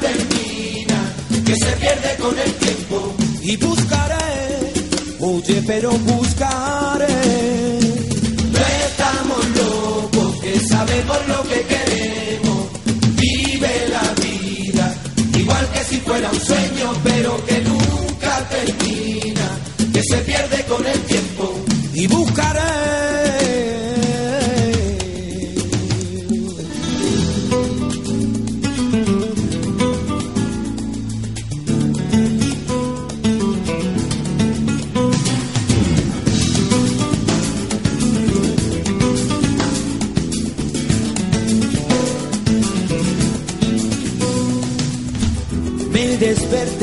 Termina, que se pierde con el tiempo. y buscaré, oye, pero buscaré. Que si fuera un sueño, pero que nunca termina, que se pierde con el tiempo. y buscaré.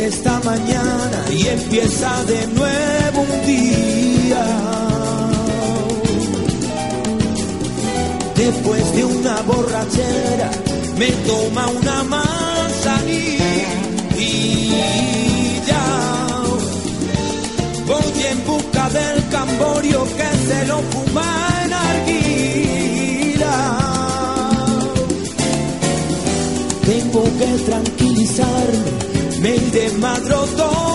Esta mañana y empieza de nuevo un día. Después de una borrachera me toma una manzanilla Voy en busca del camborio que se lo fuma en arguila. Tengo que tranquilizarme, me desmadro todos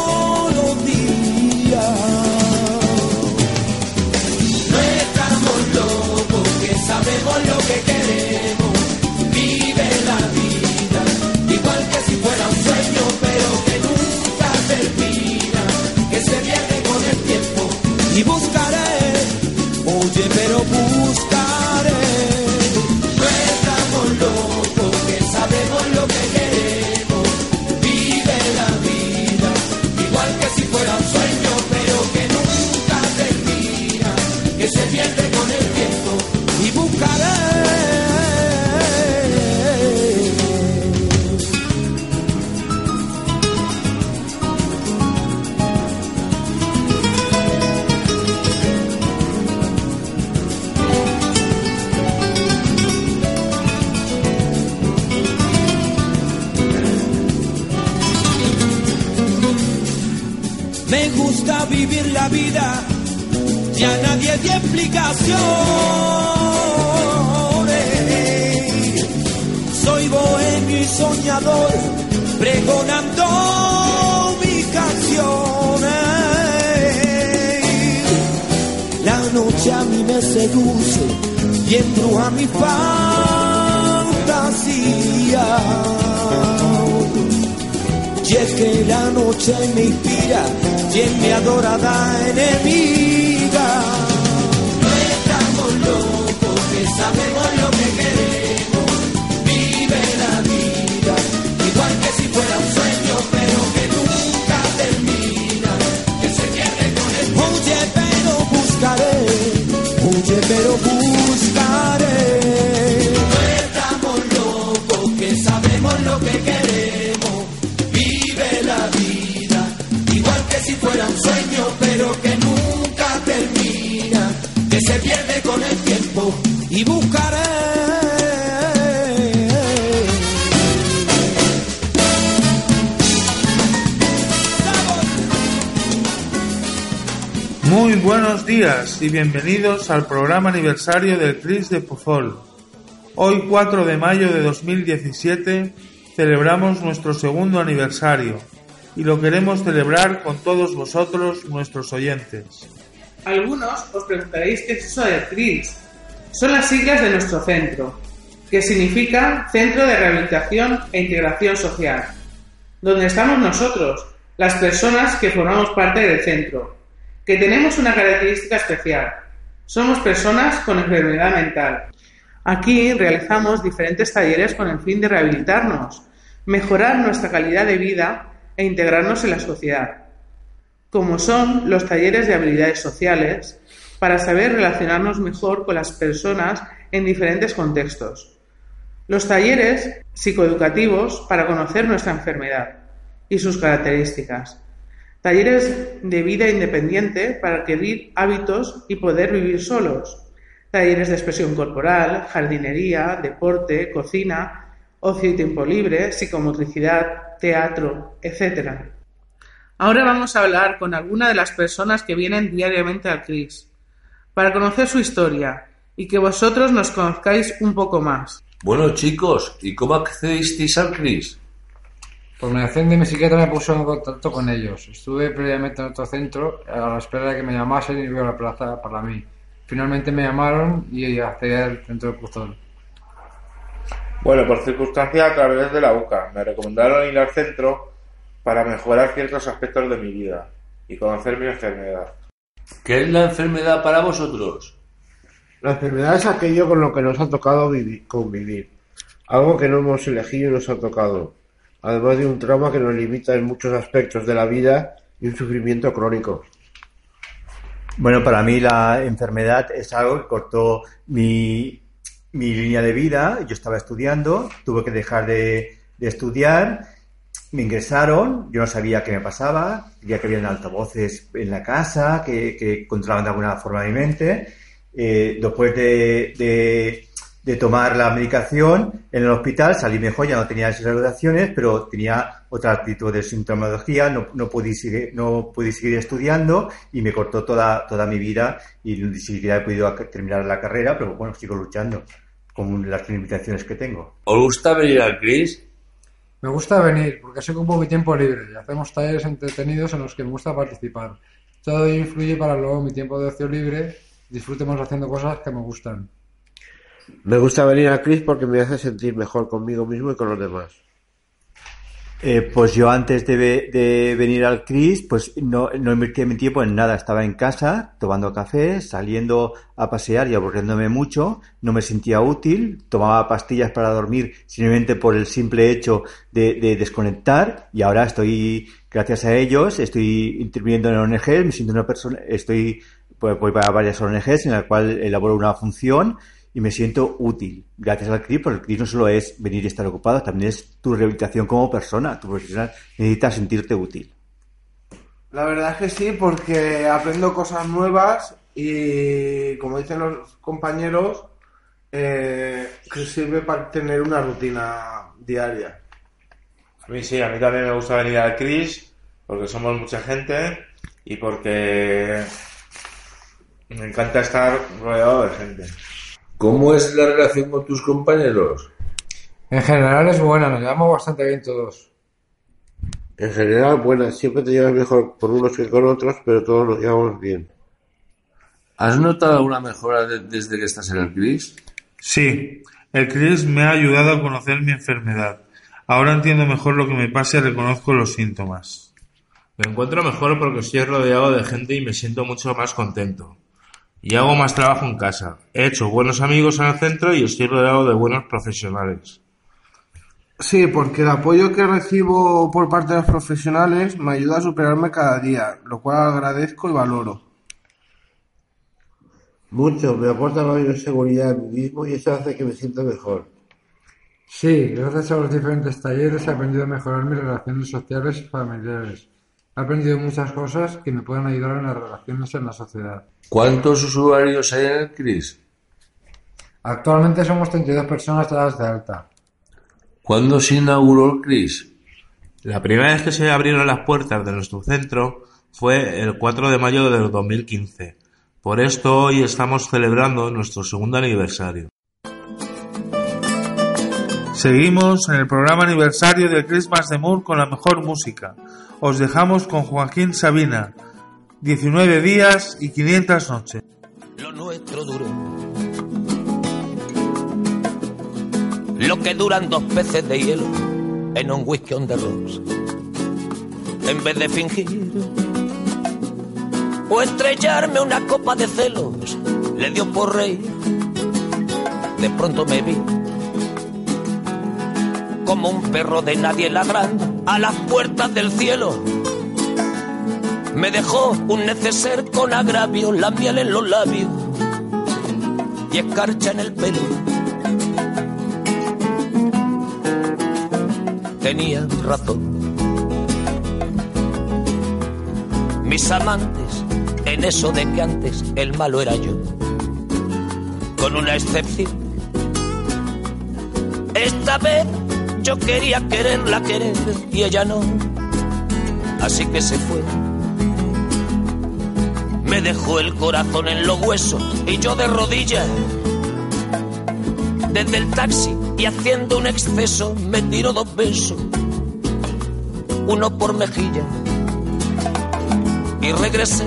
Soy bohemio y soñador, pregonando mis canciones. La noche a mí me seduce y embruja mi fantasía. Y es que la noche me inspira y es mi adorada enemiga. Sabemos lo que queremos. Vive la vida, igual que si fuera un sueño, pero que nunca termina, que se pierde con el Oye, pero buscaré, oye, pero buscaré. No estamos locos, que sabemos lo que queremos. Vive la vida, igual que si fuera un sueño, pero y buscaré. Muy buenos días y bienvenidos al programa aniversario del CRIS de Puzol. Hoy 4 de mayo de 2017 celebramos nuestro segundo aniversario y lo queremos celebrar con todos vosotros, nuestros oyentes. Algunos os preguntaréis qué es eso de CRIS. Son las siglas de nuestro centro, que significa Centro de Rehabilitación e Integración Social, donde estamos nosotros, las personas que formamos parte del centro, que tenemos una característica especial. Somos personas con enfermedad mental. Aquí realizamos diferentes talleres con el fin de rehabilitarnos, mejorar nuestra calidad de vida e integrarnos en la sociedad, como son los talleres de habilidades sociales, para saber relacionarnos mejor con las personas en diferentes contextos. Los talleres psicoeducativos para conocer nuestra enfermedad y sus características. Talleres de vida independiente para adquirir hábitos y poder vivir solos. Talleres de expresión corporal, jardinería, deporte, cocina, ocio y tiempo libre, psicomotricidad, teatro, etc. Ahora vamos a hablar con alguna de las personas que vienen diariamente al CRIS, para conocer su historia y que vosotros nos conozcáis un poco más. Bueno, chicos, ¿y cómo accedisteis al CRIS? Por mediación de mi psiquiatra me puso en contacto con ellos. Estuve previamente en otro centro a la espera de que me llamasen y a la plaza para mí. Finalmente me llamaron y accedí al centro de Puzol. Bueno, por circunstancia a través de la UCA. Me recomendaron ir al centro para mejorar ciertos aspectos de mi vida y conocer mi enfermedad. ¿Qué es la enfermedad para vosotros? La enfermedad es aquello con lo que nos ha tocado convivir, algo que no hemos elegido y nos ha tocado, además de un trauma que nos limita en muchos aspectos de la vida y un sufrimiento crónico. Bueno, para mí la enfermedad es algo que cortó mi, mi línea de vida. Yo estaba estudiando, tuve que dejar de, de estudiar me ingresaron, yo no sabía qué me pasaba, ya que habían altavoces en la casa que, que controlaban de alguna forma mi mente. Eh, después de, tomar la medicación en el hospital salí mejor, ya no tenía esas regulaciones, pero tenía otro tipo de sintomatología, no, no, pude seguir, no seguir estudiando y me cortó toda, toda mi vida y ni siquiera he podido terminar la carrera, pero bueno, sigo luchando con las limitaciones que tengo. ¿Os gusta venir al CRIS? Me gusta venir porque que ocupo mi tiempo libre y hacemos talleres entretenidos en los que me gusta participar. Todo ello influye para luego mi tiempo de ocio libre disfrutemos haciendo cosas que me gustan. Me gusta venir a Cris porque me hace sentir mejor conmigo mismo y con los demás. Eh, pues yo antes de, de, venir al CRIS, pues no, no invertía mi tiempo en nada. Estaba en casa, tomando café, saliendo a pasear y aburriéndome mucho. No me sentía útil. Tomaba pastillas para dormir simplemente por el simple hecho de, de desconectar. Y ahora estoy, gracias a ellos, estoy interviniendo en ONGs, me siento una persona, estoy, pues, voy para varias ONGs en la cual elaboro una función y me siento útil gracias al CRIS, porque el CRIS no solo es venir y estar ocupado, también es tu rehabilitación como persona, tu profesional, necesitas sentirte útil. La verdad es que sí, porque aprendo cosas nuevas y, como dicen los compañeros, eh, que sirve para tener una rutina diaria. A mí sí, a mí también me gusta venir al CRIS, porque somos mucha gente y porque me encanta estar rodeado de gente. ¿Cómo es la relación con tus compañeros? En general es buena, nos llevamos bastante bien todos. En general buena, siempre te llevas mejor por unos que con otros, pero todos nos llevamos bien. ¿Has notado alguna mejora de, desde que estás en el CRIS? Sí, el CRIS me ha ayudado a conocer mi enfermedad. Ahora entiendo mejor lo que me pasa y reconozco los síntomas. Me encuentro mejor porque estoy rodeado de gente y me siento mucho más contento. Y hago más trabajo en casa. He hecho buenos amigos en el centro y estoy rodeado de buenos profesionales. Sí, porque el apoyo que recibo por parte de los profesionales me ayuda a superarme cada día, lo cual agradezco y valoro. Mucho, me aporta mayor seguridad a mí mismo y eso hace que me sienta mejor. Sí, gracias a los diferentes talleres he aprendido a mejorar mis relaciones sociales y familiares. He aprendido muchas cosas que me pueden ayudar en las relaciones en la sociedad. ¿Cuántos usuarios hay en el CRIS? Actualmente somos 32 personas dadas de alta. ¿Cuándo se inauguró el CRIS? La primera vez que se abrieron las puertas de nuestro centro fue el 4 de mayo de 2015. Por esto hoy estamos celebrando nuestro segundo aniversario. Seguimos en el programa aniversario del Christmas de Moore con la mejor música. Os dejamos con Joaquín Sabina, 19 días y 500 noches. Lo nuestro duró. Lo que duran dos peces de hielo en un whisky on the rocks. En vez de fingir o estrellarme una copa de celos. Le dio por rey. De pronto me vi como un perro de nadie ladrando a las puertas del cielo. Me dejó un neceser con agravio, la miel en los labios y escarcha en el pelo. Tenía razón. Mis amantes, en eso de que antes el malo era yo, con una excepción. Esta vez yo quería quererla querer y ella no, así que se fue. Me dejó el corazón en los huesos y yo de rodillas. Desde el taxi y haciendo un exceso me tiró dos besos, uno por mejilla. Y regresé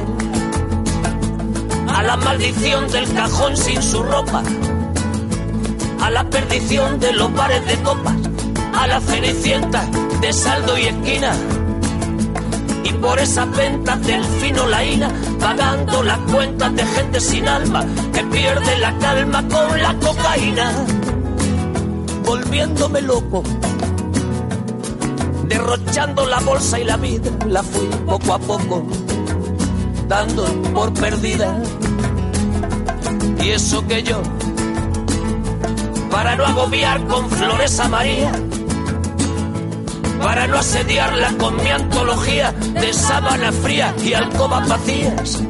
a la maldición del cajón sin su ropa, a la perdición de los bares de copas, a la cenicienta de saldo y esquina. Y por esas ventas del fino laína, pagando las cuentas de gente sin alma que pierde la calma con la cocaína, volviéndome loco. Derrochando la bolsa y la vida, la fui poco a poco dando por perdida. Y eso que yo, para no agobiar con flores a María, para no asediarla con mi antología de sábana fría y alcobas vacías,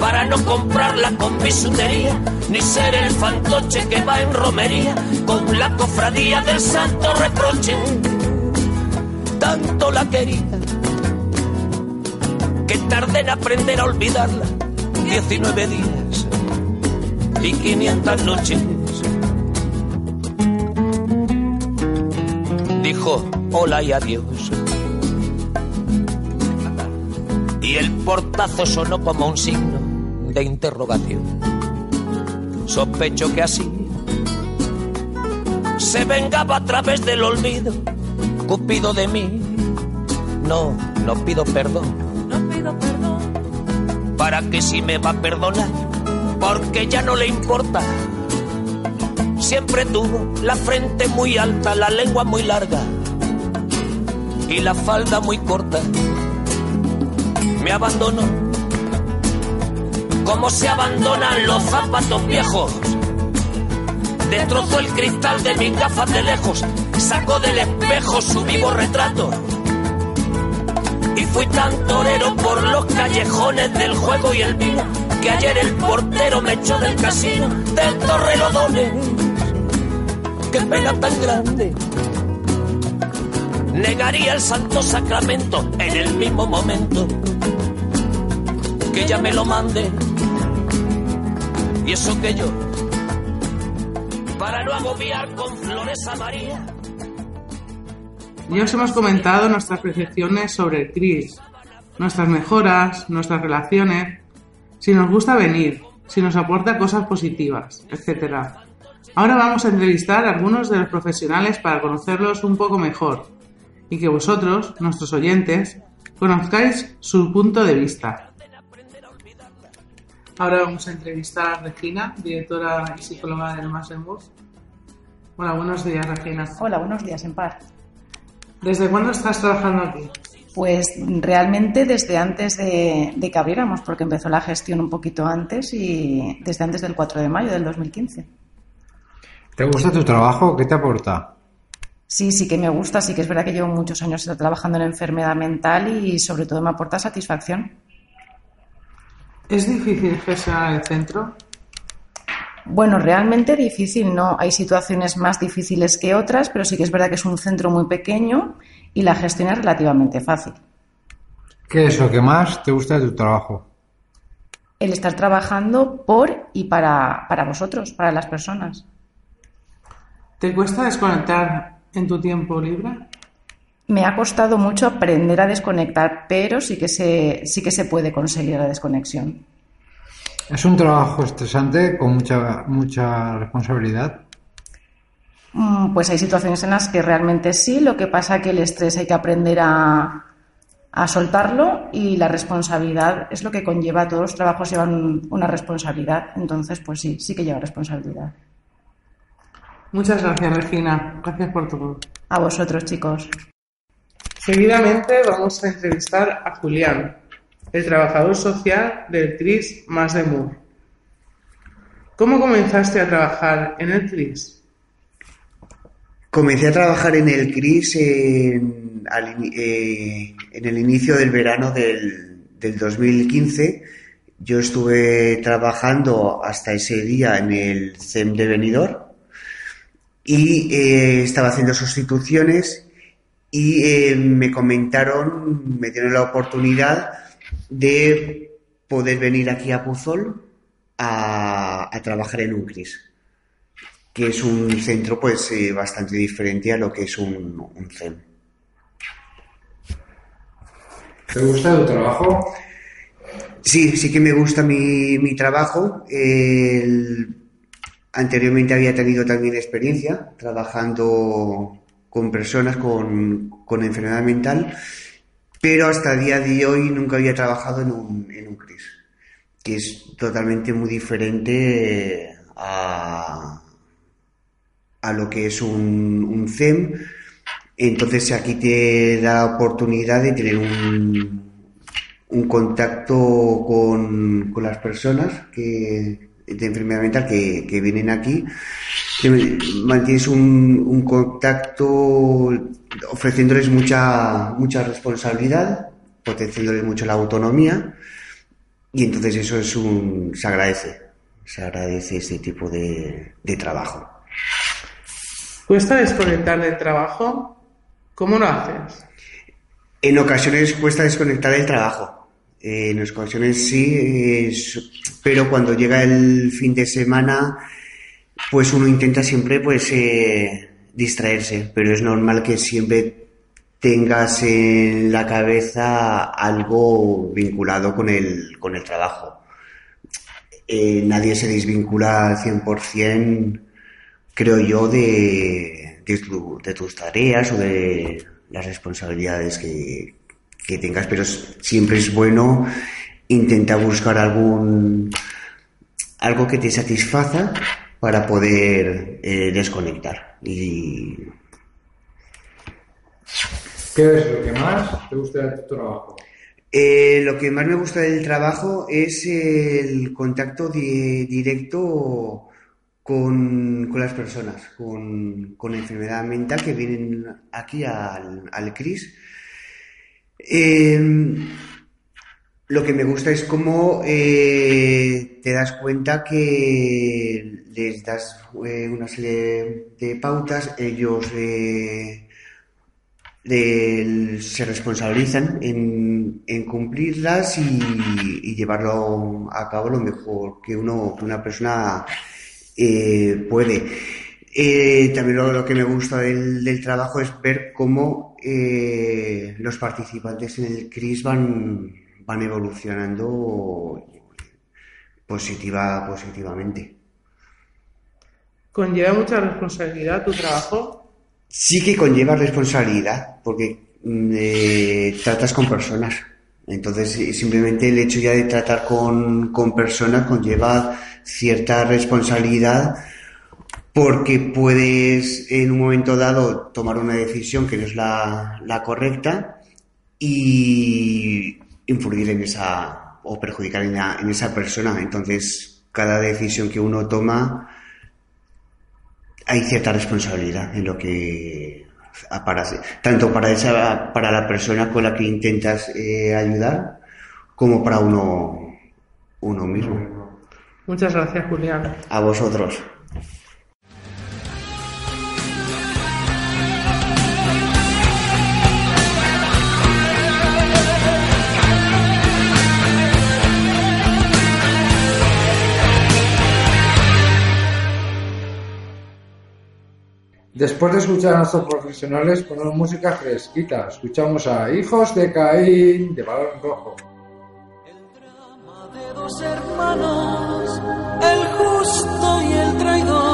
para no comprarla con bisutería, ni ser el fantoche que va en romería con la cofradía del santo reproche. Tanto la quería que tardé en aprender a olvidarla 19 días y 500 noches. Hola y adiós. Y el portazo sonó como un signo de interrogación. Sospecho que así se vengaba a través del olvido, Cupido de mí. No, no pido perdón para que si me va a perdonar, porque ya no le importa. Siempre tuvo la frente muy alta, la lengua muy larga y la falda muy corta. Me abandonó, como se abandonan los zapatos viejos. Destrozó el cristal de mis gafas de lejos, sacó del espejo su vivo retrato y fui tan torero por los callejones del juego y el vino que ayer el portero me echó del casino del Torrelodones. Qué pena tan grande. Negaría el santo sacramento en el mismo momento que ya me lo mande. Y eso que yo, para no agobiar con flores a María. Ya os hemos comentado nuestras percepciones sobre el CRIS, nuestras mejoras, nuestras relaciones, si nos gusta venir, si nos aporta cosas positivas, etc. Ahora vamos a entrevistar a algunos de los profesionales para conocerlos un poco mejor y que vosotros, nuestros oyentes, conozcáis su punto de vista. Ahora vamos a entrevistar a Regina, directora y psicóloga del Masenburg. Hola, buenos días, Regina. Hola, buenos días, en paz. ¿Desde cuándo estás trabajando aquí? Pues realmente desde antes de, de, que abriéramos, porque empezó la gestión un poquito antes y desde antes del 4 de mayo del 2015. ¿Te gusta tu trabajo? ¿Qué te aporta? Sí, sí que me gusta, sí que es verdad que llevo muchos años trabajando en enfermedad mental y sobre todo me aporta satisfacción. ¿Es difícil gestionar el centro? Bueno, realmente difícil no. Hay situaciones más difíciles que otras, pero sí que es verdad que es un centro muy pequeño y la gestión es relativamente fácil. ¿Qué es lo que más te gusta de tu trabajo? El estar trabajando por y para, para vosotros, para las personas. ¿Te cuesta desconectar en tu tiempo libre? Me ha costado mucho aprender a desconectar, pero sí que se, sí que se puede conseguir la desconexión. ¿Es un trabajo estresante con mucha, mucha responsabilidad? Mm, Pues hay situaciones en las que realmente sí, lo que pasa que el estrés hay que aprender a, a soltarlo y la responsabilidad es lo que conlleva, todos los trabajos llevan una responsabilidad, entonces pues sí, sí que lleva responsabilidad. Muchas gracias, Regina. Gracias por todo. A vosotros, chicos. Seguidamente vamos a entrevistar a Julián, el trabajador social del CRIS Más de Mur. ¿Cómo comenzaste a trabajar en el CRIS? Comencé a trabajar en el CRIS en, al ini- eh, en el inicio del verano del, del 2015. Yo estuve trabajando hasta ese día en el CEM de Benidorm y eh, estaba haciendo sustituciones y eh, me comentaron, me dieron la oportunidad de poder venir aquí a Puzol a, a trabajar en un CRIS que es un centro pues eh, bastante diferente a lo que es un, un CEM. ¿Te gusta tu trabajo? Sí, sí que me gusta mi, mi trabajo. El- anteriormente había tenido también experiencia trabajando con personas con, con enfermedad mental, pero hasta el día de hoy nunca había trabajado en un, en un CRIS, que es totalmente muy diferente a, a lo que es un, un CEM. Entonces aquí te da la oportunidad de tener un, un contacto con, con las personas que, de enfermedad mental que, que vienen aquí. Que mantienes un, un contacto ofreciéndoles mucha, mucha responsabilidad, potenciándoles mucho la autonomía y entonces eso es un, se agradece, se agradece este tipo de, de trabajo. ¿Cuesta desconectar del trabajo? ¿Cómo lo haces? En ocasiones cuesta desconectar del trabajo. Eh, en ocasiones sí, pero cuando llega el fin de semana, pues uno intenta siempre pues eh, distraerse, pero es normal que siempre tengas en la cabeza algo vinculado con el, con el trabajo. Eh, nadie se desvincula al 100%, creo yo, de, de tus tareas o de las responsabilidades que, que tengas, pero siempre es bueno intentar buscar algún algo que te satisfaza para poder eh, desconectar y ¿Qué es lo que más te gusta de tu trabajo? Eh, lo que más me gusta del trabajo es el contacto di- directo con, con las personas con, con enfermedad mental que vienen aquí al, al CRIS. Eh, lo que me gusta es cómo eh, te das cuenta que les das eh, una serie de pautas, ellos eh, de- se responsabilizan en, cumplirlas y, y llevarlo a cabo lo mejor que uno que una persona eh, puede. Eh, también lo, lo que me gusta del, del trabajo es ver cómo eh, los participantes en el CRIS van, van evolucionando positiva, positivamente. ¿Conlleva mucha responsabilidad tu trabajo? Sí que conlleva responsabilidad, porque mm, eh, tratas con personas. Entonces, eh, simplemente el hecho ya de tratar con, con personas conlleva cierta responsabilidad porque puedes en un momento dado tomar una decisión que no es la, la correcta y influir en esa o perjudicar en, la- en esa persona. Entonces, cada decisión que uno toma hay cierta responsabilidad en lo que para, tanto para esa para la persona con la que intentas eh, ayudar como para uno uno mismo Muchas gracias, Julián. a vosotros Después de escuchar a nuestros profesionales, ponemos música fresquita. Escuchamos a Hijos de Caín de Balón Rojo. de dos hermanos, el justo y el traidor.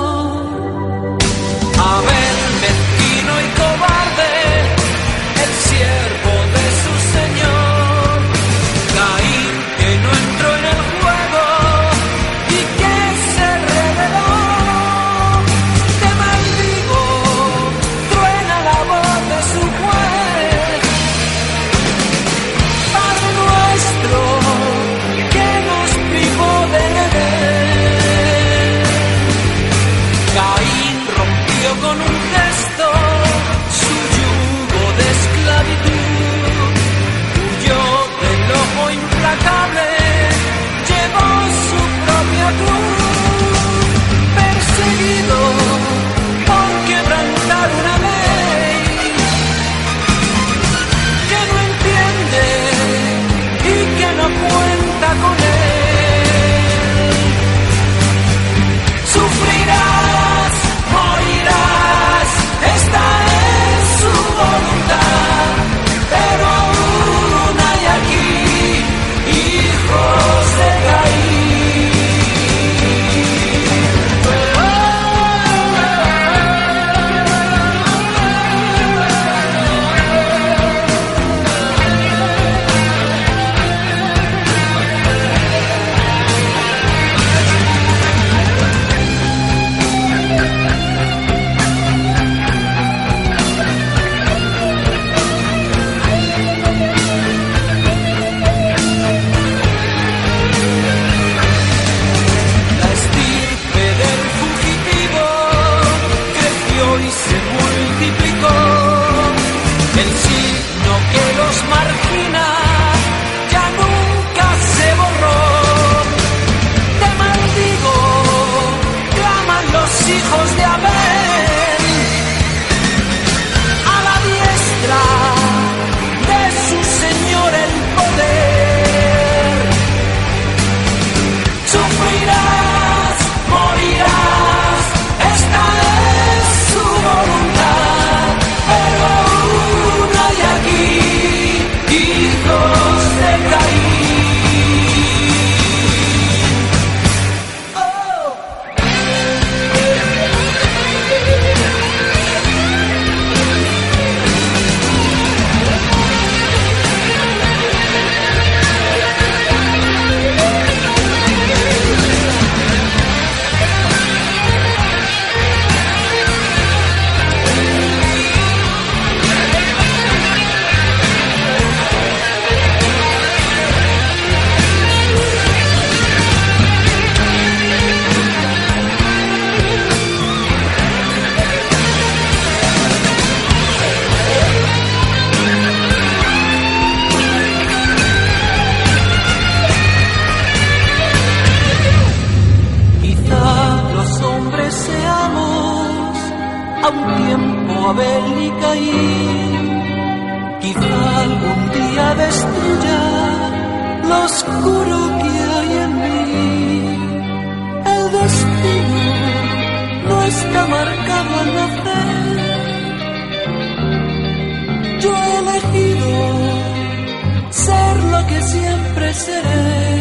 Que siempre seré.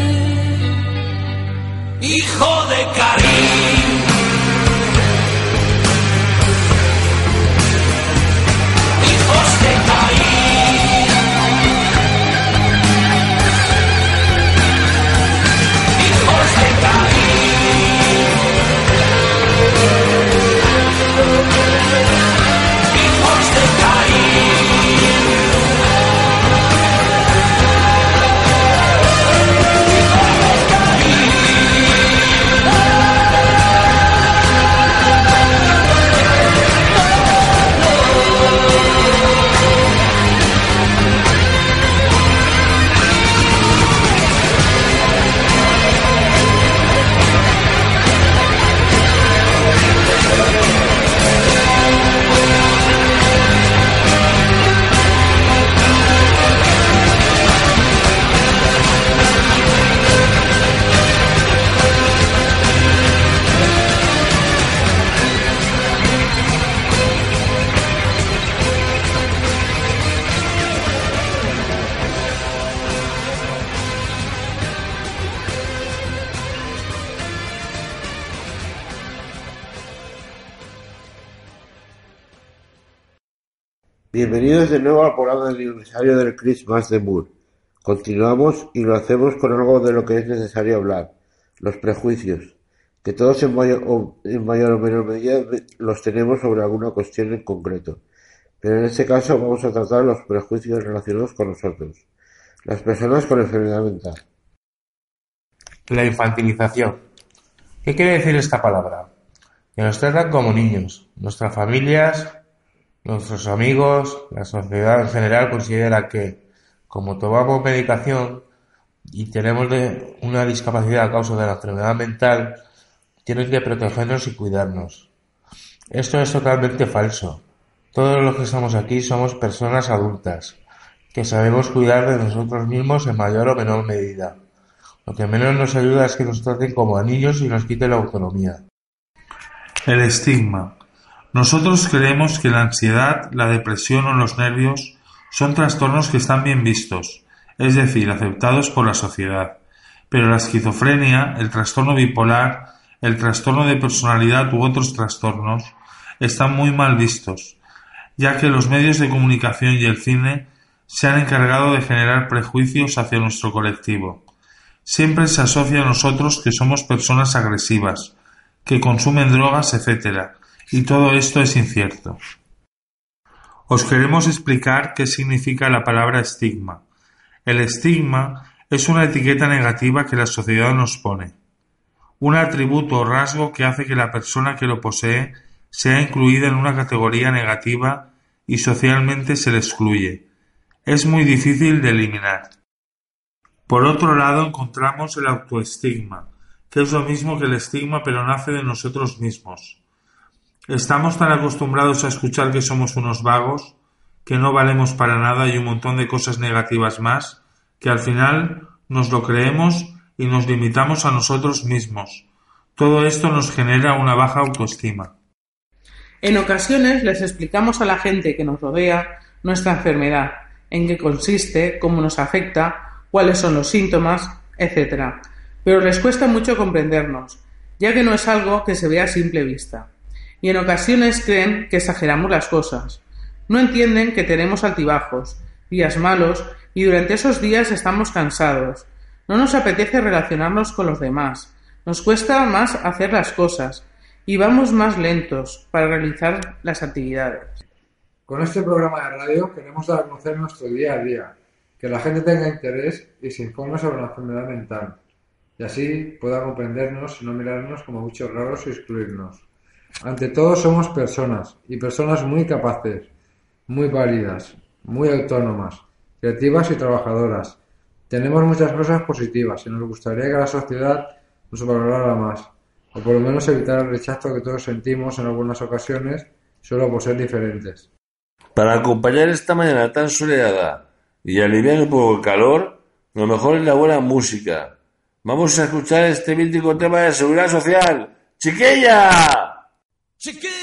Hijo de Karim. Bienvenidos de nuevo al programa del aniversario del Christmas de Moore. Continuamos y lo hacemos con algo de lo que es necesario hablar, los prejuicios, que todos en mayor o, en mayor o menor medida los tenemos sobre alguna cuestión en concreto. Pero en este caso vamos a tratar los prejuicios relacionados con nosotros, las personas con enfermedad mental. La infantilización. ¿Qué quiere decir esta palabra? Que nos tratan como niños. Nuestras familias, nuestros amigos, la sociedad en general considera que, como tomamos medicación y tenemos una discapacidad a causa de la enfermedad mental, tienen que protegernos y cuidarnos. Esto es totalmente falso. Todos los que estamos aquí somos personas adultas, que sabemos cuidar de nosotros mismos en mayor o menor medida. Lo que menos nos ayuda es que nos traten como niños y nos quiten la autonomía. El estigma. Nosotros creemos que la ansiedad, la depresión o los nervios son trastornos que están bien vistos, es decir, aceptados por la sociedad. Pero la esquizofrenia, el trastorno bipolar, el trastorno de personalidad u otros trastornos están muy mal vistos, ya que los medios de comunicación y el cine se han encargado de generar prejuicios hacia nuestro colectivo. Siempre se asocia a nosotros que somos personas agresivas, que consumen drogas, etc. Y todo esto es incierto. Os queremos explicar qué significa la palabra estigma. El estigma es una etiqueta negativa que la sociedad nos pone. Un atributo o rasgo que hace que la persona que lo posee sea incluida en una categoría negativa y socialmente se le excluye. Es muy difícil de eliminar. Por otro lado encontramos el autoestigma, que es lo mismo que el estigma pero nace de nosotros mismos. Estamos tan acostumbrados a escuchar que somos unos vagos, que no valemos para nada y un montón de cosas negativas más, que al final nos lo creemos y nos limitamos a nosotros mismos. Todo esto nos genera una baja autoestima. En ocasiones les explicamos a la gente que nos rodea nuestra enfermedad, en qué consiste, cómo nos afecta, cuáles son los síntomas, etc. Pero les cuesta mucho comprendernos, ya que no es algo que se vea a simple vista. Y en ocasiones creen que exageramos las cosas. No entienden que tenemos altibajos, días malos, y durante esos días estamos cansados. No nos apetece relacionarnos con los demás. Nos cuesta más hacer las cosas y vamos más lentos para realizar las actividades. Con este programa de radio queremos dar a conocer nuestro día a día, que la gente tenga interés y se informe sobre la enfermedad mental, y así pueda comprendernos y no mirarnos como bichos raros y excluirnos. Ante todo somos personas, y personas muy capaces, muy válidas, muy autónomas, creativas y trabajadoras. Tenemos muchas cosas positivas y nos gustaría que la sociedad nos valorara más, o por lo menos evitar el rechazo que todos sentimos en algunas ocasiones solo por ser diferentes. Para acompañar esta mañana tan soleada y aliviar un poco el calor, lo mejor es la buena música. Vamos a escuchar este mítico tema de seguridad social. ¡Chiquilla! Chiquilla.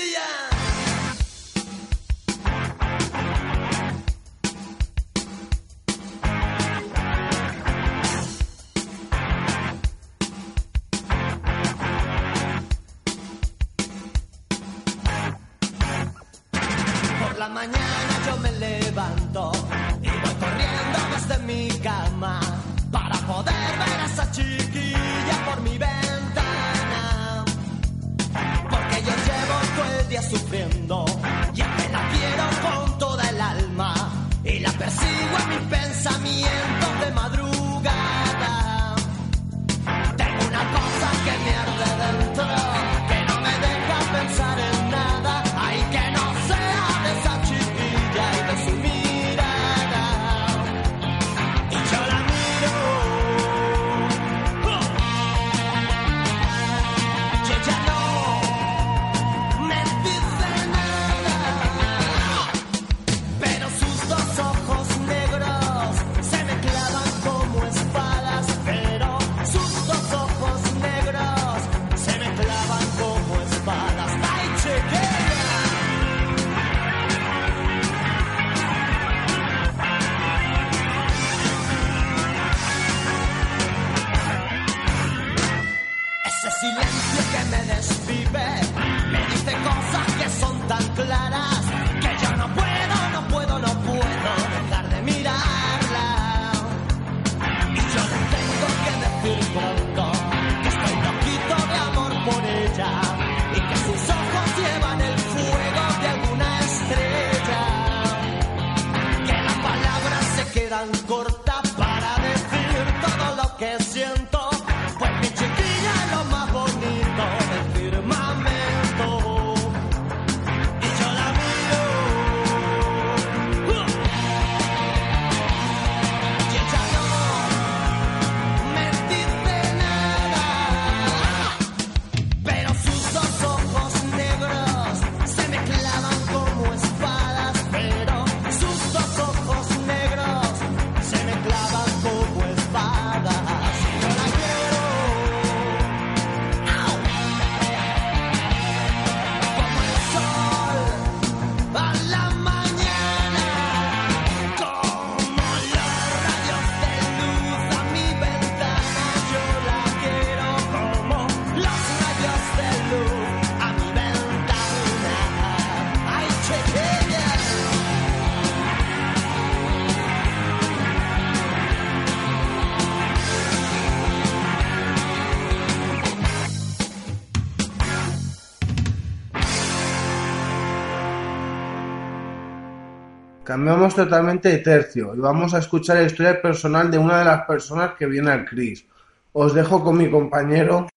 Sufriendo Cambiamos totalmente de tercio y vamos a escuchar la historia personal de una de las personas que viene al CRIS. Os dejo con mi compañero.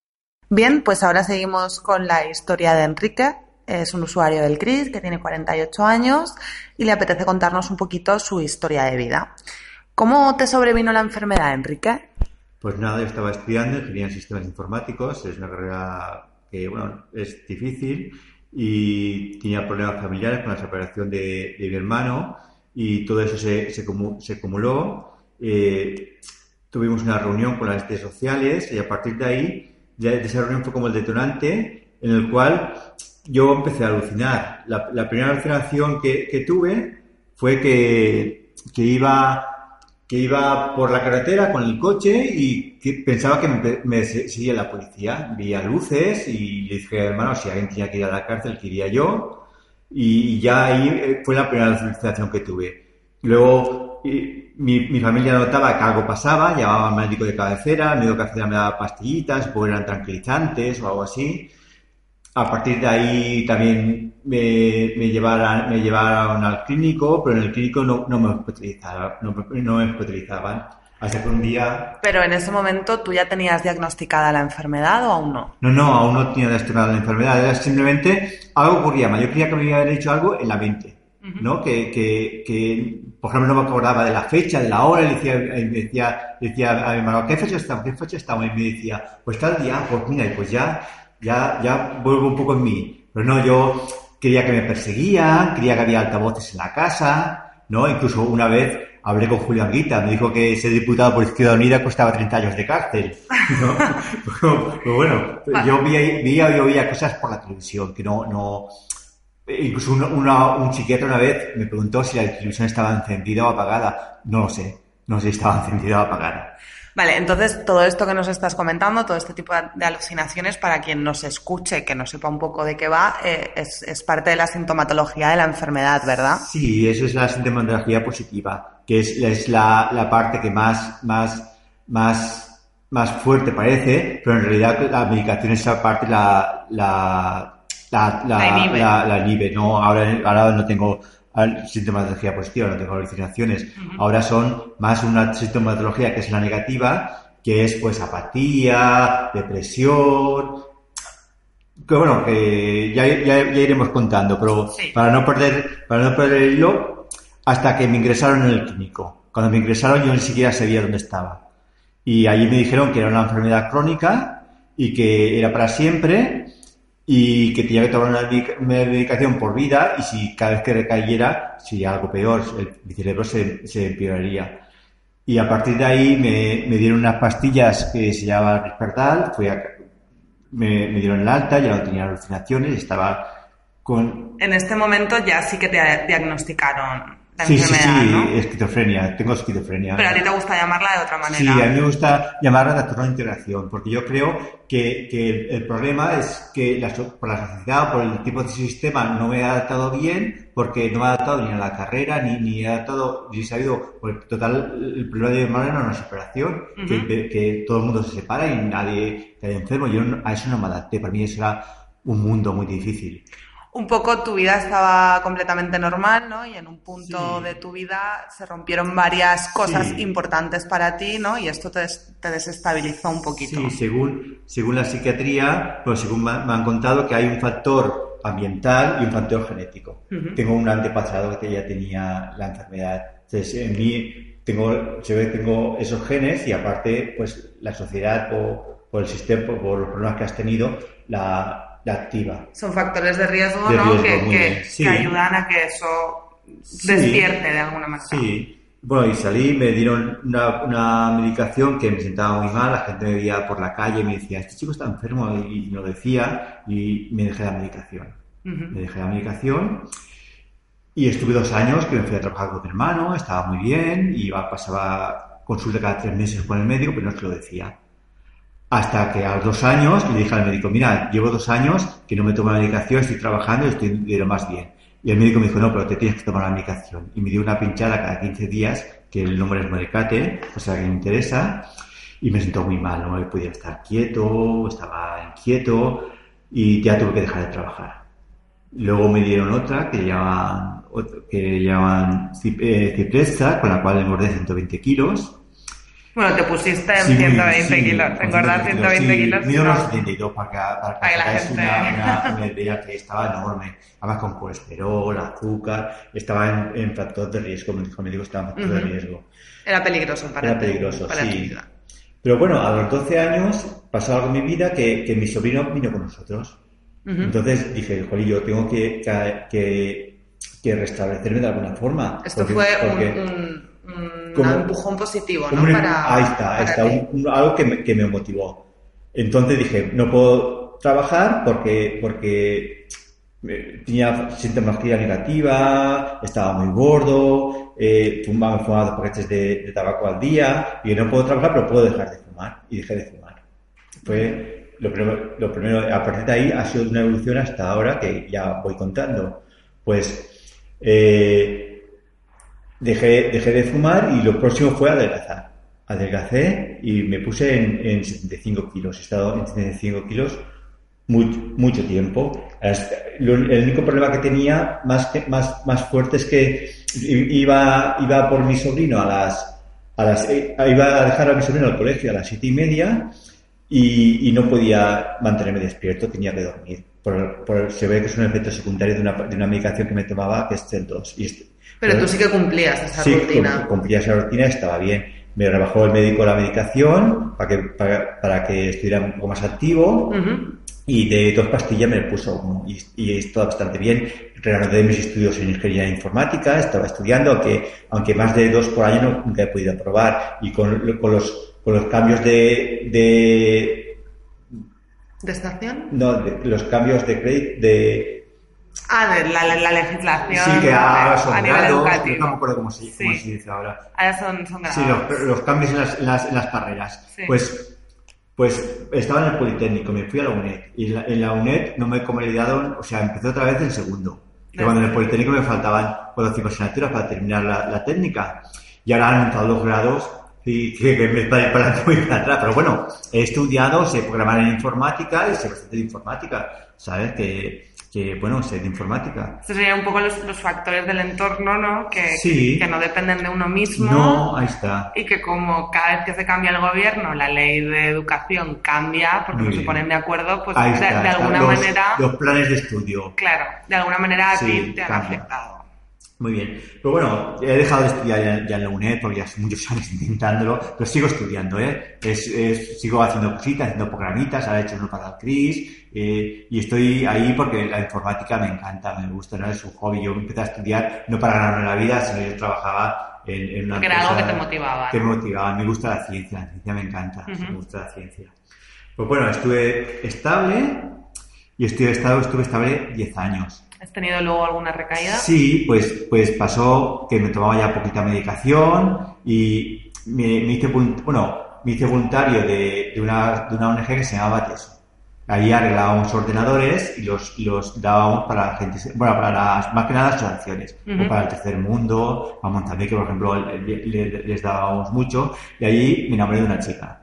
Bien, pues ahora seguimos con la historia de Enrique. Es un usuario del CRIS que tiene 48 años y le apetece contarnos un poquito su historia de vida. ¿Cómo te sobrevino la enfermedad, Enrique? Pues nada, yo estaba estudiando ingeniería en sistemas informáticos, es una carrera que, bueno, es difícil y tenía problemas familiares con la separación de, de mi hermano y todo eso se, se, se acumuló. Eh, tuvimos una reunión con las redes sociales y a partir de ahí, de esa reunión fue como el detonante en el cual yo empecé a alucinar. La, la primera alucinación que, que tuve fue que, que iba que iba por la carretera con el coche y que pensaba que me, me seguía la policía. Veía luces y le dije, hermano, si alguien tenía que ir a la cárcel, que iría yo. Y ya ahí eh, fue la primera alucinación que tuve. Luego, eh, mi, mi familia notaba que algo pasaba, llamaba al médico de cabecera, el médico de cabecera me daba pastillitas, pues eran tranquilizantes o algo así. A partir de ahí también me, me, llevaron, me llevaron al clínico, pero en el clínico no, no me hospitalizaban, no, no me hospitalizaban. Hasta que un día, Pero en ese momento tú ya tenías diagnosticada la enfermedad o aún no? no, no, aún no tenía diagnosticada la enfermedad, era simplemente algo ocurría. Yo creía que me había dicho algo en la mente, ¿no? Que, que, que, por ejemplo, no me acordaba de la fecha, de la hora, y le decía, me decía, decía a mi hermano, ¿qué fecha estamos? ¿Qué fecha estamos? Y me decía, pues tal día, pues mira, y pues ya, ya, ya vuelvo un poco en mí. Pero no, yo creía que me perseguían, creía que había altavoces en la casa, ¿no? Incluso una vez hablé con Julián Guita, me dijo que ser diputado por Izquierda Unida costaba 30 años de cárcel. ¿no? Pero, bueno, yo veía, veía, yo veía cosas por la televisión que no, no, incluso un psiquiatra una vez me preguntó si la televisión estaba encendida o apagada. No lo sé, no sé si estaba encendida o apagada. Vale, entonces todo esto que nos estás comentando, todo este tipo de alucinaciones, para quien nos escuche, que no sepa un poco de qué va, eh, es, es parte de la sintomatología de la enfermedad, ¿verdad? Sí, eso es la sintomatología positiva, que es, es la, la parte que más, más, más, más fuerte parece, pero en realidad la medicación esa parte la, la, la, la, La inhibe. la- la inhibe, ¿no? Ahora, ahora no tengo al- sintomatología positiva, no tengo alucinaciones. Ahora son más una sintomatología que es la negativa, que es pues apatía, depresión, que bueno, que ya, ya, ya iremos contando, pero para no perder, para no perder el hilo, hasta que me ingresaron en el clínico. Cuando me ingresaron yo ni siquiera sabía dónde estaba. Y allí me dijeron que era una enfermedad crónica y que era para siempre y que tenía que tomar una medic- una medicación por vida y si cada vez que recayera, si algo peor, el, mi cerebro se, se empeoraría. Y a partir de ahí me, me dieron unas pastillas que se llamaban Risperidal, fui a, me, me dieron el alta, ya no tenía alucinaciones, estaba con... En este momento ya sí que te diagnosticaron la Sí, sí, enfermedad, sí, ¿no? esquizofrenia, tengo esquizofrenia. Pero a ti te gusta llamarla de otra manera. Sí, a mí me gusta llamarla trastorno de integración, porque yo creo que, que el, problema es que la por la sociedad, por el tipo de sistema, no me he adaptado bien, porque no me he adaptado ni a la carrera, ni, ni he adaptado, ni he sabido, pues total, el problema de mi hermano era una separación, que, que todo el mundo se separa y nadie queda enfermo. Yo no- a eso no me adapté, para mí eso era un mundo muy difícil. Un poco tu vida estaba completamente normal, ¿no? Y en un punto de tu vida se rompieron varias cosas Sí. importantes para ti, ¿no? Y esto te, des- te desestabilizó un poquito. Sí, según, según la psiquiatría, pues según me, han contado que hay un factor ambiental y un factor genético. Tengo un antepasado que ya tenía la enfermedad. Entonces, en mí tengo, se ve tengo esos genes y aparte, pues la sociedad o, o el sistema, por los problemas que has tenido, la, la activa. Son factores de riesgo, De ¿no? riesgo, que, que-. Sí. que ayudan a que eso Sí. despierte de alguna manera. Sí. Bueno, y salí, me dieron una, una medicación que me sentaba muy mal, la gente me veía por la calle y me decía, este chico está enfermo, y, y lo decía, y me dejé la medicación. Ujú. Me dejé la medicación y estuve dos años que me fui a trabajar con mi hermano, estaba muy bien, iba, pasaba consulta cada tres meses con el médico, pero no se lo decía. Hasta que a los dos años le dije al médico, mira, llevo dos años que no me tomo la medicación, estoy trabajando y estoy de lo más bien. Y el médico me dijo, no, pero te tienes que tomar la medicación. Y me dio una pinchada cada 15 días, que el nombre es Moricate, o sea que me interesa, y me sentó muy mal, no me podía estar quieto, estaba inquieto, y ya tuve que dejar de trabajar. Luego me dieron otra que llaman, que llaman eh, Cipresta, con la cual engordé 120 kilos. Bueno, te pusiste Sí, 120 sí, kilos, con engordar 120 sí. kilos. Mido no. unos 72 para que, para que Para que la hagáis gente- una, una, una idea que estaba enorme. Además con colesterol, azúcar, estaba en, en factor de riesgo, me dijo el médico estaba en factor de Ujú. riesgo. Era peligroso para Era peligroso, para sí. vida. Pero bueno, a los 12 años pasó algo en mi vida que, que mi sobrino vino con nosotros. Ujú. Entonces dije, jolín, yo tengo que, que restablecerme de alguna forma. Esto Porque- fue porque- un, un- un como- empujón positivo, ¿no? un- Para, ahí está, ahí para está, un- un- algo que me, que me motivó. Entonces dije, no puedo trabajar porque, porque eh, tenía sintomatología negativa, estaba muy gordo, eh, fumaba, fumaba dos paquetes de, de tabaco al día, y no puedo trabajar, pero puedo dejar de fumar. Y dejé de fumar. Fue lo primero, lo primero, a partir de ahí ha sido una evolución hasta ahora que ya voy contando. Pues eh, dejé, dejé de fumar y lo próximo fue adelgazar. Adelgacé y me puse en, en 75 kilos. He estado en 75 kilos mucho, mucho tiempo. El único problema que tenía más, que- más, más fuerte es que iba, iba por mi sobrino a las, a las, eh, iba a dejar a mi sobrino al colegio a las siete y media y, y no podía mantenerme despierto, tenía que dormir. Por, por- se ve que es un efecto secundario de una, de una medicación que me tomaba que es CEL2. Y Pero tú sí que cumplías esa Sí, rutina. cum- cumplía esa rutina, estaba bien. Me rebajó el médico la medicación para que, para, para que estuviera un poco más activo y de dos pastillas me puso uno y, y está bastante bien. Reanudé mis estudios en ingeniería informática, estaba estudiando, aunque, aunque más de dos por año no, nunca he podido aprobar y con, con los, con los cambios de, de, ¿De estación? no, de- los cambios de crédito, de, Ah, de la, la, la legislación. sí que ahora son a nivel grados, educativo. no me acuerdo cómo se, cómo Sí. se dice ahora. Ahora son, son Sí, grados. los, los cambios en las, en las, en las carreras. Sí. Pues, pues estaba en el Politécnico, me fui a la UNED. Y en la, en la UNED no me he convalidado, o sea, empecé otra vez en segundo. Que cuando en el Politécnico me faltaban cuatro o cinco asignaturas para terminar la, la técnica. Y ahora han entrado los grados y que, que me para para muy para atrás. Pero bueno, he estudiado, sé programar en informática y sé bastante de informática. ¿Sabes? Que, que bueno, sé de informática. Estos serían un poco los, los factores del entorno, ¿no? Que, Sí. que no dependen de uno mismo. No, ahí está. Y que como cada vez que se cambia el gobierno, la ley de educación cambia, porque no se ponen de acuerdo, pues de, está, de alguna los- manera, Los planes de estudio. claro, de alguna manera a Sí, ti te han cambia. afectado. Muy bien. Pero bueno, he dejado de estudiar ya, ya en la UNED porque ya hace muchos años intentándolo, pero sigo estudiando, ¿eh? Es, es- sigo haciendo cositas, haciendo programitas, ahora he hecho uno para el CRIS, eh, y estoy ahí porque la informática me encanta, me gusta, ¿no? Es un hobby. Yo empecé a estudiar no para ganarme la vida, sino yo trabajaba en, en una Porque era algo que te motivaba, Que me motivaba. Me gusta la ciencia, la ciencia me encanta, me gusta la ciencia. Pues bueno, estuve estable y estuve estable, estuve estable 10 años. ¿Has tenido luego alguna recaída? Sí, pues, pues pasó que me tomaba ya poquita medicación y me, me hice, bueno, me hice voluntario de, de una, de una ONG que se llamaba Teso. Ahí arreglábamos ordenadores y los, los dábamos para la gente, bueno, para las, más que nada las asociaciones, Ujú. o para el tercer mundo, a Montañé, por ejemplo, le- le- les dábamos mucho, y ahí me enamoré de una chica.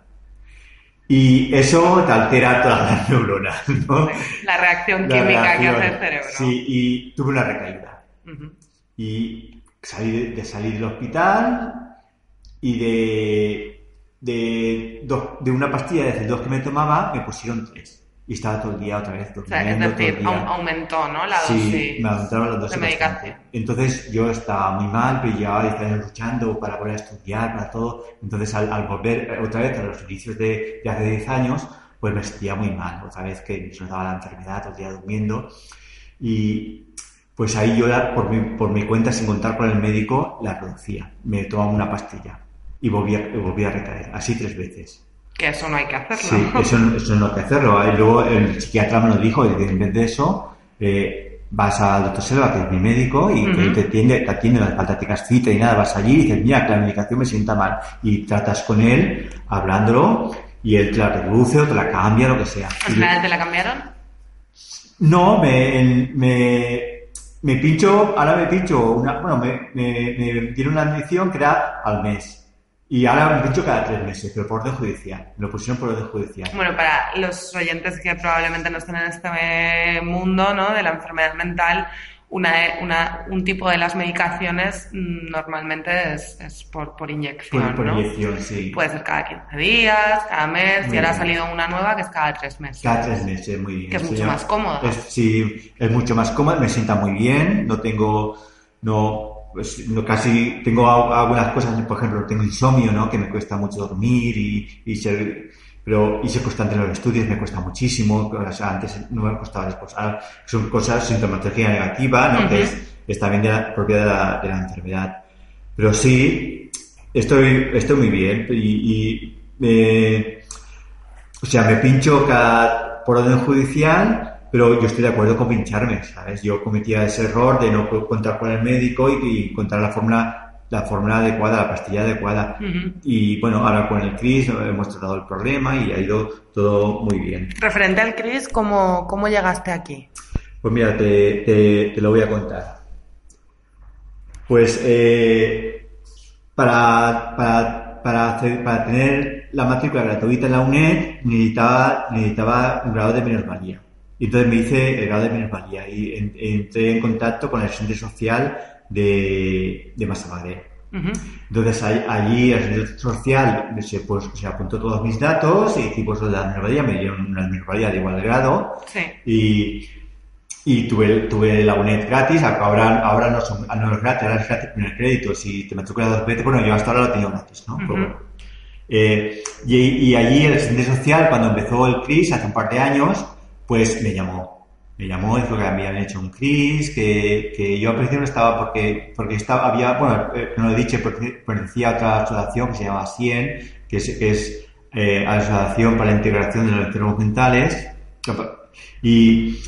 Y eso te altera todas las neuronas, ¿no? La reacción La química que hace el cerebro. Sí, y tuve una recaída. Y salí de, de salir del hospital y de, de, dos- de una pastilla de dos que me tomaba me pusieron tres. Y estaba todo el día otra vez O sea, es durmiendo, todo el decir, aumentó, ¿no? La Sí, dosis me aumentaron las dosis de medicación. Entonces yo estaba muy mal, pero 10 años luchando para volver a estudiar, para todo. Entonces al, al volver otra vez a los inicios de, de hace 10 años, pues me sentía muy mal. Otra vez que nos daba la enfermedad, todo el día durmiendo. Y pues ahí yo por mi, por mi cuenta, sin contar con el médico, la reducía. Me tomaba una pastilla y volvía, volvía a recaer. Así tres veces. Que eso no hay que hacerlo. Sí, eso, eso no hay que hacerlo. Y luego el psiquiatra me lo dijo, y en vez de eso, eh, vas al doctor Selva, que es mi médico, y que Ujú. te atiende, te atiende, no hace falta cita y nada, vas allí y dices, mira, que la medicación me sienta mal. Y tratas con él, hablándolo, y él te la reduce o te la cambia, lo que sea. ¿Al final te la cambiaron? No, me, me, me pincho, ahora me pincho una, bueno, me, me, me dieron una admisión que era al mes. Y ahora me pincho cada tres meses, pero por orden judicial. Lo pusieron por orden judicial. Bueno, para los oyentes que probablemente no estén en este mundo ¿no? de la enfermedad mental, una, una- un tipo de las medicaciones mm, normalmente es, es por, por inyección. Por, por ¿no? inyección, sí. Puede ser cada 15 días, cada mes, Muy y ahora ha salido una nueva que es cada tres meses. Cada tres meses, muy bien. Que es mucho más cómoda. Es, sí, es mucho más cómoda, me sienta muy bien, no tengo, no, pues, no casi, tengo algunas cosas, por ejemplo, tengo insomnio, ¿no? Que me cuesta mucho dormir y, y ser, pero, y ser constante en los estudios me cuesta muchísimo, o sea, antes no me costaba después. Ahora son cosas, sintomatología negativa, ¿no? Que Ujú. es, es también de la, propia de la, de la enfermedad. Pero sí, estoy, estoy muy bien y, y eh, o sea, me pincho cada, por orden judicial, pero yo estoy de acuerdo con pincharme, ¿sabes? Yo cometía ese error de no contar con el médico y, y encontrar la fórmula, la fórmula adecuada, la pastilla adecuada. Y bueno, ahora con el CRIS hemos tratado el problema y ha ido todo muy bien. Referente al CRIS, ¿cómo, cómo llegaste aquí? Pues mira, te, te- te lo voy a contar. Pues eh, para, para, para, hacer- para tener la matrícula gratuita en la UNED necesitaba, necesitaba un grado de minusvalía. Y entonces me hice el grado de minusvalía y en- entré en contacto con el asistente social de, de Masamadre. Ujú. Entonces ahí- allí el asistente social se, pues, se apuntó todos mis datos y hicimos lo de la minusvalía, me dieron una minusvalía de igual grado Sí. y, y tuve, tuve la UNED gratis, ahora, ahora no, son, no es gratis, ahora es gratis con el crédito, si te matriculas dos veces, bueno, yo hasta ahora lo he tenido gratis, ¿no? Pero Ujú. bueno. Eh, y, y allí el asistente social, cuando empezó el CRIS, hace un par de años, pues me llamó. Me llamó, dijo que habían hecho un CRIS, que, que yo al principio no estaba porque, porque estaba, había, bueno, eh, no lo he dicho, pertenecía a otra asociación que se llama CIEN, que es, que es eh, Asociación para la Integración de los Enfermos Mentales. Y,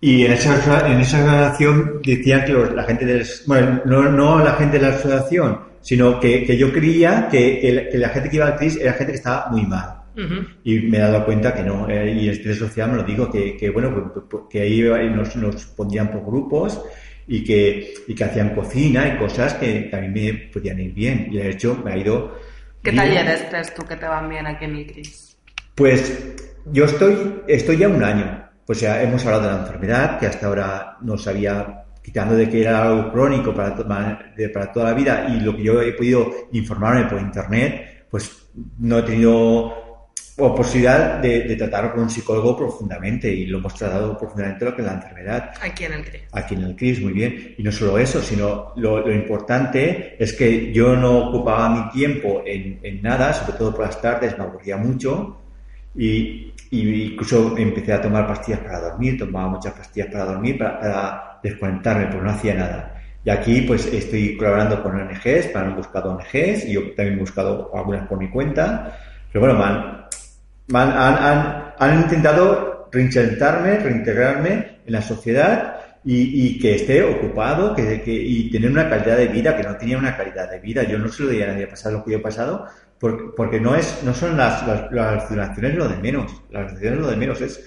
y en esa, en esa asociación decían que la gente del, bueno, no, no la gente de la asociación, sino que, que yo creía que, que, la gente que iba al CRIS era gente que estaba muy mal. Y me he dado cuenta que no, eh, y el estrés social me lo digo, que, que bueno, que, que ahí nos, nos pondrían por grupos y que, y que hacían cocina y cosas que, a mí me podían ir bien. Y de hecho me ha ido... ¿Qué talleres crees tú que te van bien aquí en el CRIS? Pues yo estoy, estoy ya un año. Pues ya hemos hablado de la enfermedad, que hasta ahora no sabía, quitando de que era algo crónico para, para toda la vida, y lo que yo he podido informarme por internet, pues no he tenido o posibilidad de, tratarlo con un psicólogo profundamente y lo hemos tratado profundamente lo que es la enfermedad. Aquí en el CRIS. Aquí en el CRIS, muy bien. Y no solo eso, sino lo, importante es que yo no ocupaba mi tiempo en, en, nada, sobre todo por las tardes, me aburría mucho y, y, incluso empecé a tomar pastillas para dormir, tomaba muchas pastillas para dormir, para, para desconectarme, pero no hacía nada. Y aquí pues estoy colaborando con ONGs, para han buscado ONGs y yo también he buscado algunas por mi cuenta. Pero bueno, man, han, intentado reinsertarme, reintegrarme en la sociedad y, que esté ocupado que, y tener una calidad de vida que no tenía una calidad de vida. Yo no se lo diría a nadie pasar lo que yo he pasado porque, no, es, no son las, las, las lo de menos. Las es lo de menos. Es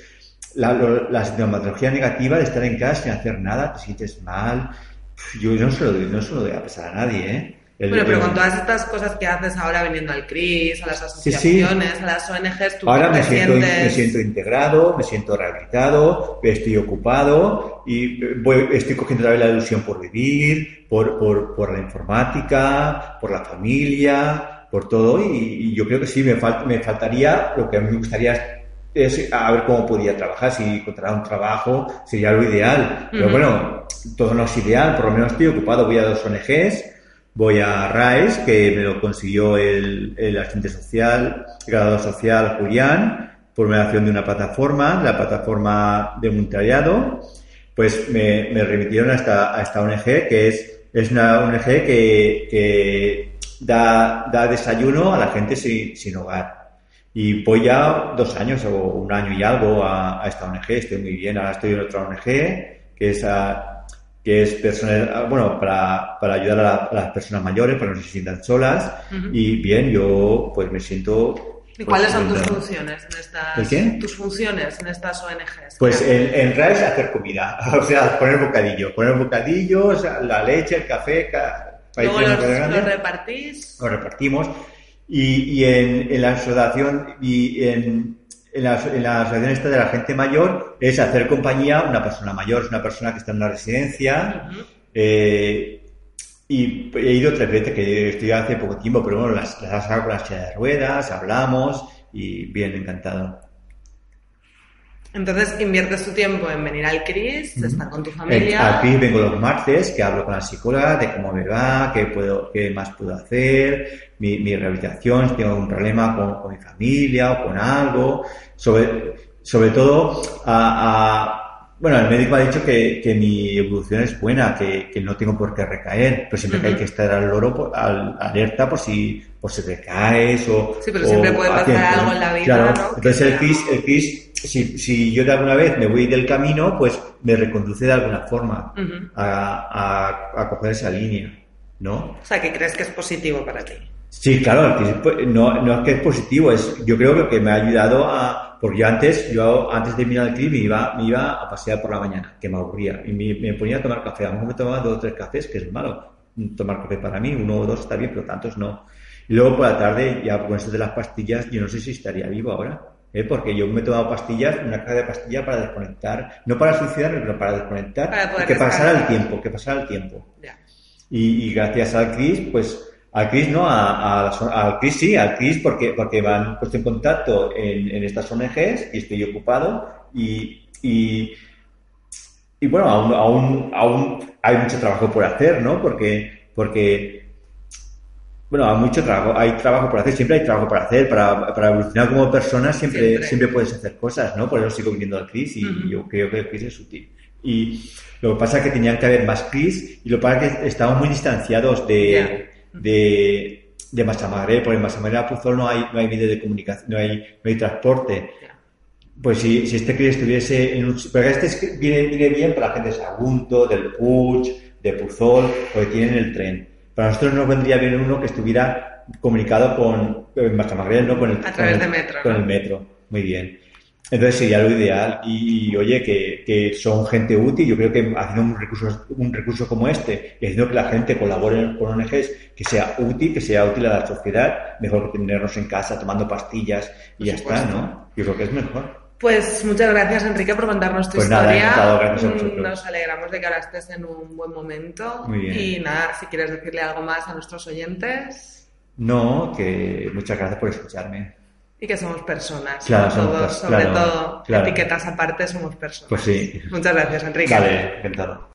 la, la sintomatología negativa de estar en casa sin hacer nada, te sientes mal. Yo no se lo, no se lo doy a pasar a nadie, ¿eh? Bueno, pero con todas estas cosas que haces ahora viniendo al CRIS, a las asociaciones, a las ONGs, tú Ahora me siento, me siento integrado, me siento rehabilitado, estoy ocupado y estoy cogiendo otra vez la ilusión por vivir, por, por, por la informática, por la familia, por todo y, yo creo que sí, me, me faltaría, lo que a mí me gustaría es a ver cómo podía trabajar, si encontrara un trabajo sería lo ideal, pero bueno, todo no es ideal, por lo menos estoy ocupado, voy a dos ONGs, voy a RAIS, que me lo consiguió el, el asistente social, el graduado social Julián, por mediación de una plataforma, la plataforma de voluntariado, pues me, me remitieron a esta, a esta ONG, que es, es una ONG que, que da, da desayuno a la gente sin, sin hogar. Y voy ya dos años o un año y algo a, a, esta ONG, estoy muy bien. Ahora estoy en otra ONG, que es a, que es personal, ah, bueno, para, para ayudar a, las personas mayores, para que no se sientan solas. Y bien, yo pues me siento... ¿Y cuáles son tus funciones en estas... Tus funciones en estas ONGs? Pues en, en RAE es hacer comida, o sea, poner bocadillo, poner bocadillos, la leche, el café... Luego los, los, repartís. Los repartimos. Y, y en, en la asociación y en, en la, en la asociación esta de la gente mayor es hacer compañía a una persona mayor, es una persona que está en una residencia. eh, y he ido tres veces, que estoy hace poco tiempo, pero bueno, las, las hago con las silla de ruedas, hablamos y bien, encantado. Entonces inviertes tu tiempo en venir al CRIS, estar con tu familia. Al CRIS vengo los martes, que hablo con la psicóloga de cómo me va, qué, puedo, qué más puedo hacer, mi, mi rehabilitación, si tengo algún problema con, con, mi familia o con algo. Sobre, sobre todo, a, a, bueno, el médico ha dicho que, que mi evolución es buena, que, que, no tengo por qué recaer, pero siempre que hay que estar al loro, al, alerta por si, por si recaes o... Sí, pero siempre puede pasar algo en la vida, claro. ¿no? Entonces el CRIS, el CRIS si, si yo de alguna vez me voy del camino, pues me reconduce de alguna forma uh -huh. a, a, a, coger esa línea, ¿no? O sea, que crees que es positivo para ti. Sí, claro, no, no es que es positivo, es, yo creo que me ha ayudado a, porque yo antes, yo antes de mirar el clip me iba, me iba a pasear por la mañana, que me aburría, y me, me ponía a tomar café, a lo mejor me tomaba dos o tres cafés, que es malo, tomar café para mí, uno o dos está bien, pero tantos no. Y luego por la tarde, ya con eso de las pastillas, yo no sé si estaría vivo ahora. ¿Eh? porque yo me he tomado pastillas, una caja de pastillas para desconectar, no para suicidarme, pero para desconectar, para que pasara el tiempo, que pasara el tiempo. Y, y, gracias al CRIS, pues, al CRIS no, a, a, al CRIS sí, al CRIS porque, porque me han puesto en contacto en, en estas ONGs y estoy ocupado y, y, y bueno, aún, aún, aún hay mucho trabajo por hacer, ¿no? Porque, porque bueno, hay mucho trabajo, hay trabajo por hacer, siempre hay trabajo para hacer, para, para evolucionar como persona siempre, Siempre. siempre, puedes hacer cosas, ¿no? Por eso sigo viniendo al CRIS y Ujú. yo creo que el CRIS es útil. Y lo que pasa es que tenían que haber más CRIS y lo que pasa es que estamos muy distanciados de, de, de Massamagré, porque en Massamagré a Puzol no hay, no hay medio de comunicación, no hay, no hay transporte. Pues si, si este CRIS estuviese en un... Porque este es- viene, viene bien para la gente de Sagunto, del Puig, de Puzol, porque tienen el tren. Para nosotros nos vendría bien uno que estuviera comunicado con en ¿no? Con el, A través con el- de metro, Con ¿no? el metro. Muy bien. Entonces sería lo ideal. Y, y, oye, que, que son gente útil. Yo creo que haciendo un recurso, un recurso como este y haciendo que la gente colabore con ONGs, que sea útil, que sea útil a la sociedad, mejor que tenernos en casa tomando pastillas y ya está, ¿no? Yo creo que es mejor. Pues muchas gracias, Enrique, por contarnos tu Pues nada, historia. encantado, gracias a Mm. Nos alegramos de que ahora estés en un buen momento. Muy bien. Y nada, si quieres decirle algo más a nuestros oyentes No, que muchas gracias por escucharme. y que somos personas. Claro, sobre somos todo, pers- sobre claro, todo claro. etiquetas aparte, somos personas. Pues sí. Muchas gracias, Enrique. Vale, encantado.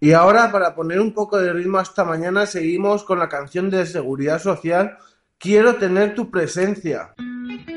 Y ahora, para poner un poco de ritmo hasta mañana, seguimos con la canción de Seguridad Social, Quiero tener tu presencia. Quiero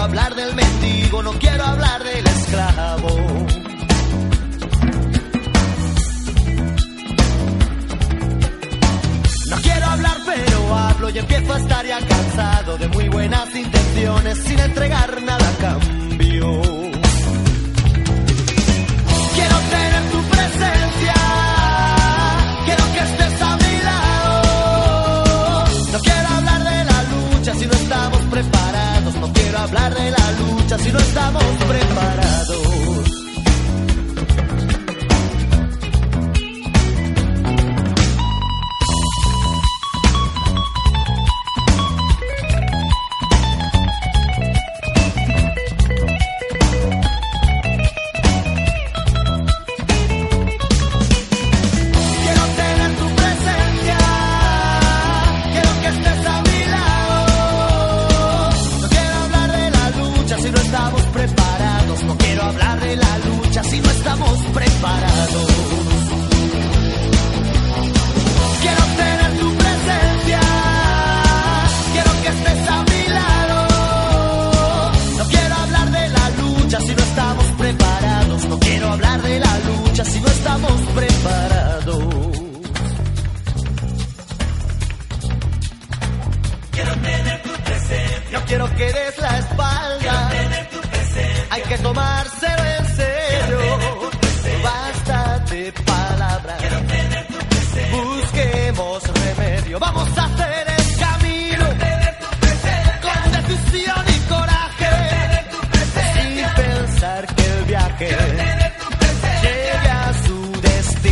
quiero hablar del mendigo, no quiero hablar del esclavo. No quiero hablar, pero hablo y empiezo a estar ya cansado de muy buenas intenciones sin entregar nada a cambio. Estamos preparados.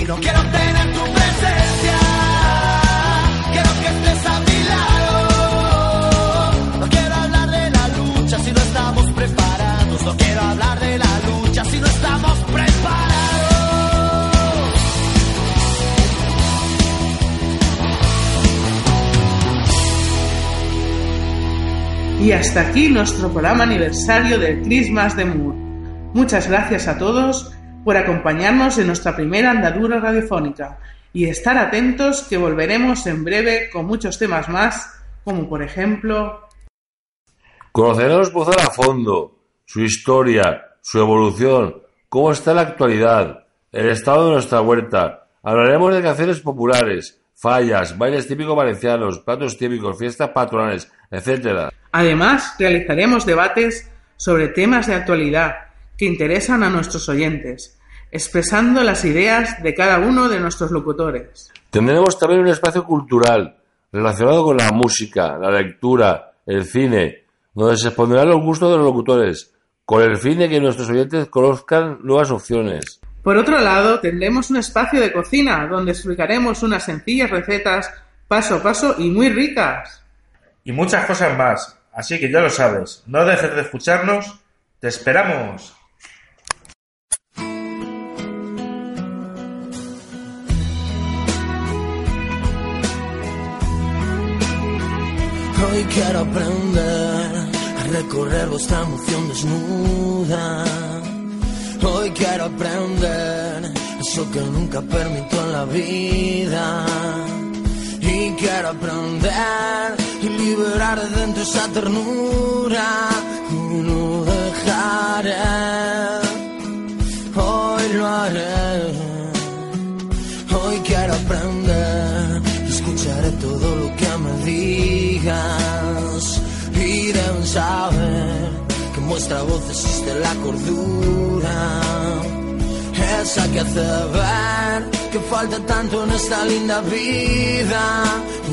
Destino. Quiero tener tu presencia. Quiero que estés a mi lado. No quiero hablar de la lucha si no estamos preparados. No quiero hablar de la lucha si no estamos preparados. Y hasta aquí nuestro programa aniversario del Christmas de Moore. Muchas gracias a todos por acompañarnos en nuestra primera andadura radiofónica y estar atentos que volveremos en breve con muchos temas más, como por ejemplo Conoceremos Puzol a fondo, su historia, su evolución, cómo está la actualidad, el estado de nuestra huerta. Hablaremos de canciones populares, fallas, bailes típicos valencianos, platos típicos, fiestas patronales, etc. Además, realizaremos debates sobre temas de actualidad que interesan a nuestros oyentes, expresando las ideas de cada uno de nuestros locutores. Tendremos también un espacio cultural relacionado con la música, la lectura, el cine, donde se expondrán los gustos de los locutores, con el fin de que nuestros oyentes conozcan nuevas opciones. Por otro lado, tendremos un espacio de cocina donde explicaremos unas sencillas recetas paso a paso y muy ricas. Y muchas cosas más. Así que ya lo sabes, no dejes de escucharnos. ¡Te esperamos! Hoy quiero aprender a recorrer vuestra emoción desnuda. Hoy quiero aprender eso que nunca permito en la vida. Y quiero aprender y liberar de dentro esa ternura. No dejaré, saber que en vuestra voz existe la cordura. Esa que hace ver que falta tanto en esta linda vida.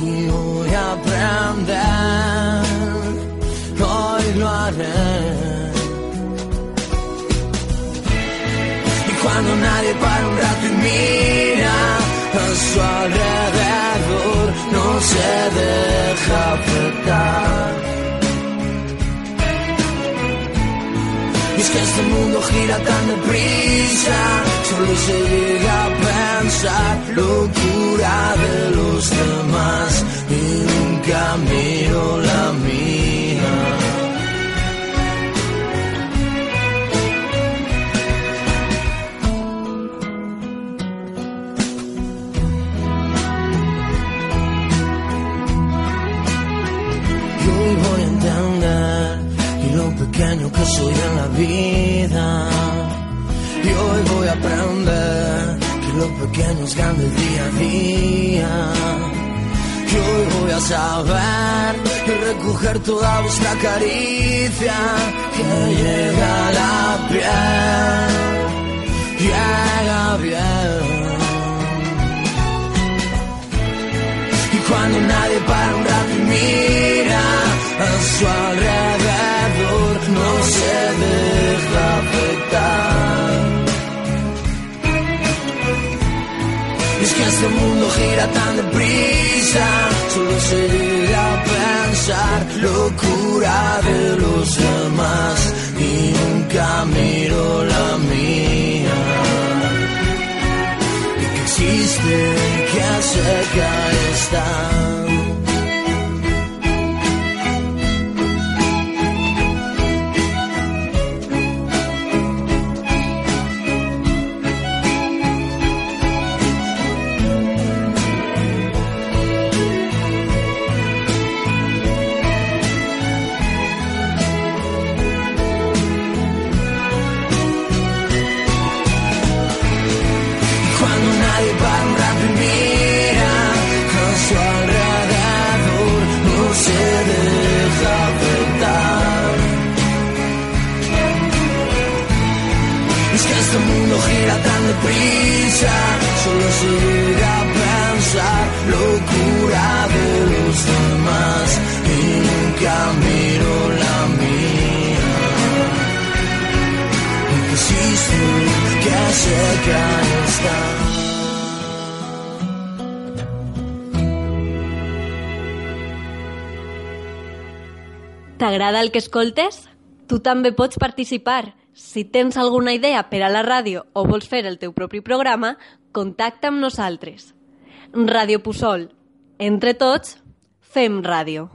Y voy a aprender, hoy lo haré. Y cuando nadie para un rato y mira a su alrededor, no se deja afectar. Y es que este mundo gira tan deprisa, solo se llega a pensar. Locura de los demás. Y nunca miro la mía. Pequeño que soy en la vida. Y hoy voy a aprender que lo pequeño es grande día a día. Y hoy voy a saber y recoger toda vuestra caricia que llega a la piel, llega bien. Y cuando nadie para un rato mira a su alrededor, este mundo gira tan deprisa, solo se llega a pensar locura de los demás y nunca miro la mía. Y que existe, que cerca está. T'agrada el que escoltes? Tu també pots participar. Si tens alguna idea per a la ràdio o vols fer el teu propi programa, contacta amb nosaltres. Ràdio Pusol. Entre tots, fem ràdio.